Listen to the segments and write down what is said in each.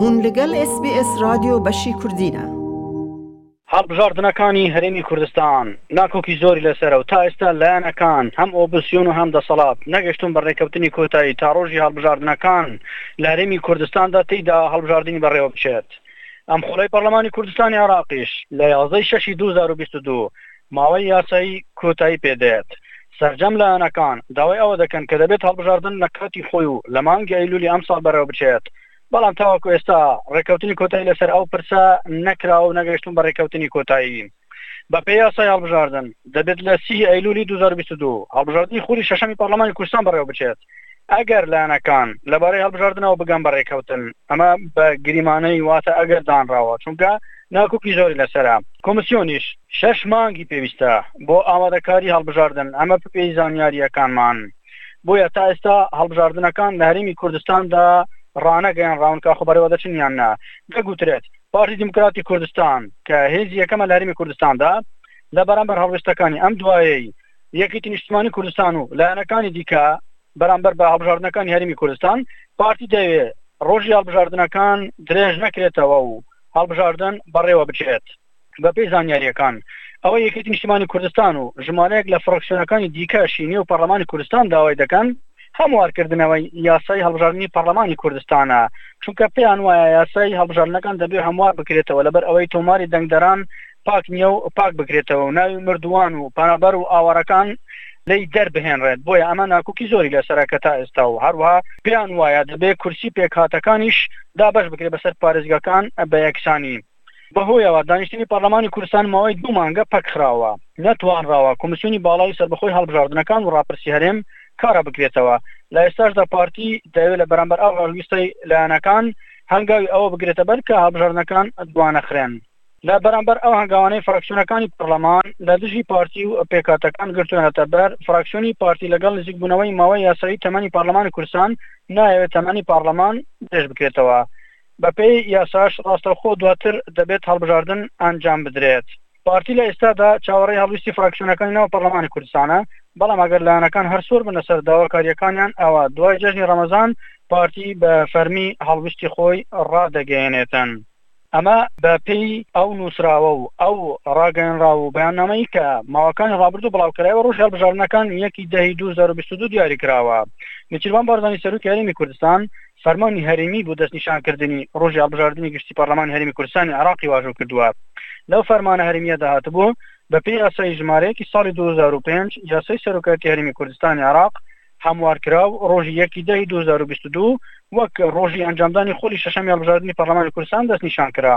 هون لەگەل ئێس بی ئێس رادیۆ بەشی کوردینە. هەڵبژاردنەکانی هەرێمی کوردستان ناکۆکی زۆری لەسەرە و تا ئێستا لایەنەکان هەم ئۆبسیۆن و هەم دەسەڵات نەگەشتون بە ڕێکەوتنی کۆتایی تا ڕۆژی هەڵبژاردنەکان لە هەرێمی کوردستاندا تێیدا هەڵبژاردنی بەڕێوە بچێت ئەم خولەی پەرلەمانی کوردستانی عێراقیش لە یازدە ی شەشی دوو هەزار و بیست و دوو ماوەی یاسایی کۆتایی پێ دێت. سەرجەم لایەنەکان داوای ئەوە دەکەن کە دەبێت هەڵبژاردن لە کاتی خۆی و لە مانگی ئەیلولی ئەمساڵ بەڕێوەبچێت، بەڵام تاوەکو ئێستا ڕێککەوتنی کۆتایی لەسەر ئەو پرسە نەکراوە و نەگەیشتوون بە ڕێککەوتنی کۆتایی. بەپێی یاسای هەڵبژاردن، دەبێت لە سی ی ئەیلولی دوو هەزار و بیست و دوو هەڵبژاردنی خولی شەشەمی پەڕڵەمانی کوردستان بەڕێوەبچێت. ئەگەر لایەنەکان لەبارەی هەڵبژاردنەوە بگەن بە ڕێکەوتن ئەمە بە گریمانەی واتە ئەگەر دانراوە چونکە ناکوکی زۆری لەسرە کۆمسیۆنیش شەش مانگی پێویستە بۆ ئامادەکاری هەڵبژاردن ئەمە پێی زانیاریەکانمان بۆیە تا ئێستا هەڵبژاردنەکان لە هەرمی کوردستاندا ڕانەگەیان ڕاون کا خۆبەرەوە دەچنیان نا دەگوترێت پارتی دیموکراتی کوردستان کە هێزی یەکەمە لە هەرمی کوردستاندا لە بەرامبەر هەڵوێستەکانی ئەم دوایەی یەکێتی نیشتمانی کوردستان و لایەنەکانی دیکە بەرامبەر بە هەڵبژاردنەکانی هەرمی کوردستان پارتی دەوێ ڕۆژی هەڵبژاردنەکان درێژ نەکرێتەوە و هەڵبژاردن بەڕێوە بچێت بەپی زانیاریەکان ئەوە یەکێتی نیشتمانی کوردستان و ژمارەیەک لە فڕکسیۆنەکانی دیکەشی نێو پەرلەمانی کوردستان داوای دەکەن هەموارکردنەوەی یاسای هەڵبژاردنی پەڕلەمانی کوردستانە، چونکە پێیان وایە یاسای هەڵبژاردنەکان دەبێ هەموار بکرێتەوە لەبەر ئەوەی تۆماری دەنگدەران پاک نییە و پاک بکرێتەوە و ناوی مردووان و پەنابەر و ئاوارەکان لێی دەربهێنرێت، بۆیە ئەمە ناکۆکی زۆری لەسەرە کە تا ئێستا و هەروەها پێیان وایە دەبێ کورسی پێکهاتەکانیش دابەش بکرێت بەسەر پارێزگاکان بە یەکسانی. بەهۆیەوە دانیشتنی پەرلەمانی کوردستان ماوەی دوو مانگە پەکخراوە، نەتوانراوە کۆمیسیۆنی باڵای و سەربەخۆی هەڵبژاردنەکان و ڕاپرسی هەرێم کارا بکرێتەوە، لە ئێستاشدا پارتی دەیەوێت لە بەرامبەر ئەو هەڵویستەی لایەنەکان هەنگاوی ئەوە بگرێتە بەر کە هەڵبژاردنەکان دوانەخرێن. لە بەرامبەر ئەو هەنگاوانەی فراکسیۆنەکانی پەرلەمان لە دژی پارتی و پێکهاتەکان گرتوویانەتە بەر، فراکسیۆنی پارتی لەگەڵ نزیکبوونەوەی ماوەی یاسایی تەمەنی پەرلەمانی کوردستان نایەوێت تەمەنی پەرلەمان درێژ بکرێتەوە. بەپێی یاساش ڕاستەوخۆ دواتر دەبێت هەڵبژاردن ئەنجام بدرێت. پارتی لە ئێستادا چاوەڕێی هەڵویستی فراکسیۆنەکانی ناو پەرلەمانی کوردستانە، بەڵام ئەگەر لایەنەکان هەر سوور بن لەسەر داواکارییەکانیان ئەوا دوای جەژنی ڕەمەزان پارتی بە فەرمی هەڵویستی خۆی ڕادەگەیەنێتن. ئەمە بەپێی ئەو نووسراوە و ئەو ڕاگەیەنراو و بەیاننامەی کە ماوەکانی ڕابردوو بڵاوکرایەوە ڕۆژی هەڵبژاردنەکان یەکی دەی دوو هەزار و بیست و دوو دیاریکراوە. نێچیرڤان بارزانی سەرۆکی هەرێمی کوردستان فەرمانی هەرێمی بۆ دەستنیشانکردنی ڕۆژی هەڵبژاردنی گشتی پەڕلەمانی هەرێمی کوردستانی عێراقی واژۆ کردووە. لەو فەرمانە هەرێمییەدا هاتبوو، بەپێی یاسای ژمارەیەکی ساڵی دوو هەزار و پێنج، یاسای سەرۆکایەتی هەرێمی کوردستانی عێراق، هەموارکراو، ڕۆژی یەک ی دە ی دوو هەزار و بیست و دوو وەک ڕۆژی ئەنجامدانی خولی شەشەمی هەڵبژاردنی پەڕلەمانی کوردستان دەستنیشانکرا.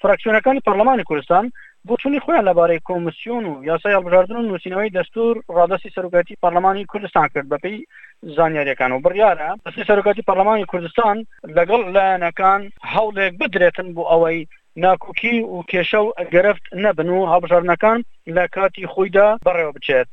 فراکسیۆنەکانی پەرلەمانی کوردستان بۆچوونی خۆیان لەبارەی کۆمسیۆن و یاسای هەڵبژاردن و نووسینەوەی دەستوور ڕادەستی سەرۆکایەتی پەرلەمانی کوردستان کرد بەپێی زانیارییەکان و بڕیارە دەستی سەرۆکایەتی پەرلەمانی کوردستان لەگەڵ لایەنەکان هەوڵێک بدرێتن بۆ ئەوەی ناکۆکی و کێشە و گرفت نەبن و هەڵبژاردنەکان لە کاتی خۆیدا بەڕێوەبچێت.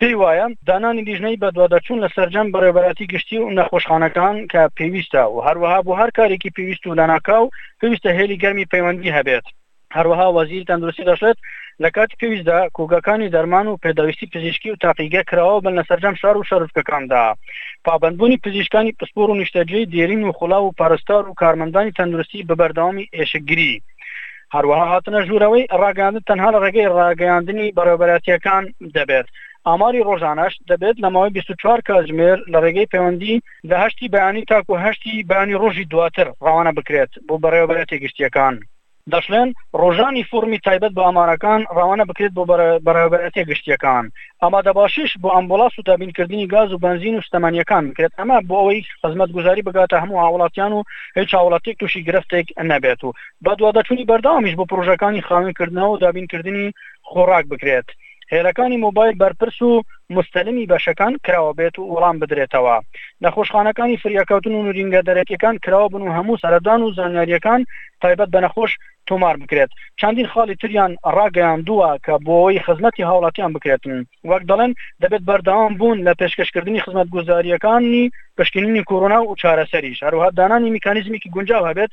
پێی وایە دانانی لیژنەی بەدواداچوون لە سەرجەم بەڕێوەبەرایەتی گشتی و نەخۆشخانەکان کە پێویستە و هەروەها بۆ هەر کارێکی پێویست و لەناکاو پێویستە هێلی گەرمی پەیوەندی هەبێت. هەروەها وەزیری تەندروستی دەشڵێت، لە کاتی پێویستدا کۆگاکانی دەرمان و پێداویستی پزیشکی و تاقیگە کراوە بن لە سەرجەم شار و شارۆچکەکاندا. پابەندبوونی پزیشکانی پسپۆر و نیشتەجێی دێرین و خوڵاو و پەرستار و کارمەندانی تەندروستی بە بەردەوامی ئێشکگری هەروەها هاتنە ژوورەوەی ڕاگەیاندن تەنها لە ڕێگەی ڕاگەیاندنی بەڕێوەبەرایەتییەکان دەبێت، ئاماری ڕۆژانەش دەبێت لە ماوەی بیست و چوار کاتژمێر لە ڕێگەی پەیوەندی لە هەشتی بەیانی تاکوو هەشتی بەیانی ڕۆژی دواتر ڕەوانە بکرێت بۆ بەڕێوەبەرایەتییە گشتییەکان. دەشڵێن، ڕۆژانی فۆڕمی تایبەت بە ئامارەکان ڕەوانە بکرێت بۆ بەڕێوەبەرایەتییە گشتییەکان، ئامادەباشیش بۆ ئەمبوڵاس و دابینکردنی گاز و بەنزین و سوتەمەنییەکان بکرێت، ئەمە بۆ ئەوەی خزمەتگوزاری بگاتە هەموو هاووڵاتیان و هیچ هاووڵاتییەک تووشی گرفتێک نەبێت و بەدواداچوونی بەردەوامیش بۆ پڕۆژەکانی خاوێن کردنەوە و دابین کردنی خۆڕاک بکرێت، هێلەکانی مۆبایل بەرپرس و موستەلمی بەشەکان کراوە بێت و وەڵام بدرێتەوە، نەخۆشخانەکانی فریاکەوتن و نورینگە دەرەکیەکان کراوە بن و هەموو سەردان و زانیاریەکان تایبەت بە نەخۆش تۆمار بکرێت، چەندین خاڵی تریان ڕاگەیاندووە کە بۆوەی خزمەتی هاوڵاتیان بکرێتن، وەک دەڵێن دەبێت بەردەوام بوون لە پێشکەش کردنی خزمەتگوزاریەکانی پشکنینی کۆرۆنا و چارەسەریش، هەروەها دانانی میکانیزمێکی گونجاو هەبێت،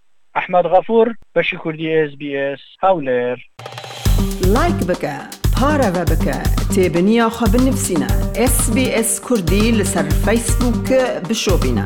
ئەحمەد غەفور بەشی کوردی ئێس بی ئێس هەولێر. لایک بکە پارەڤە بکە تێ بنیا خە بنڤسینە ئێس بی ئێس کوردی لە سەر فەیس بووک ک بشۆڤینە.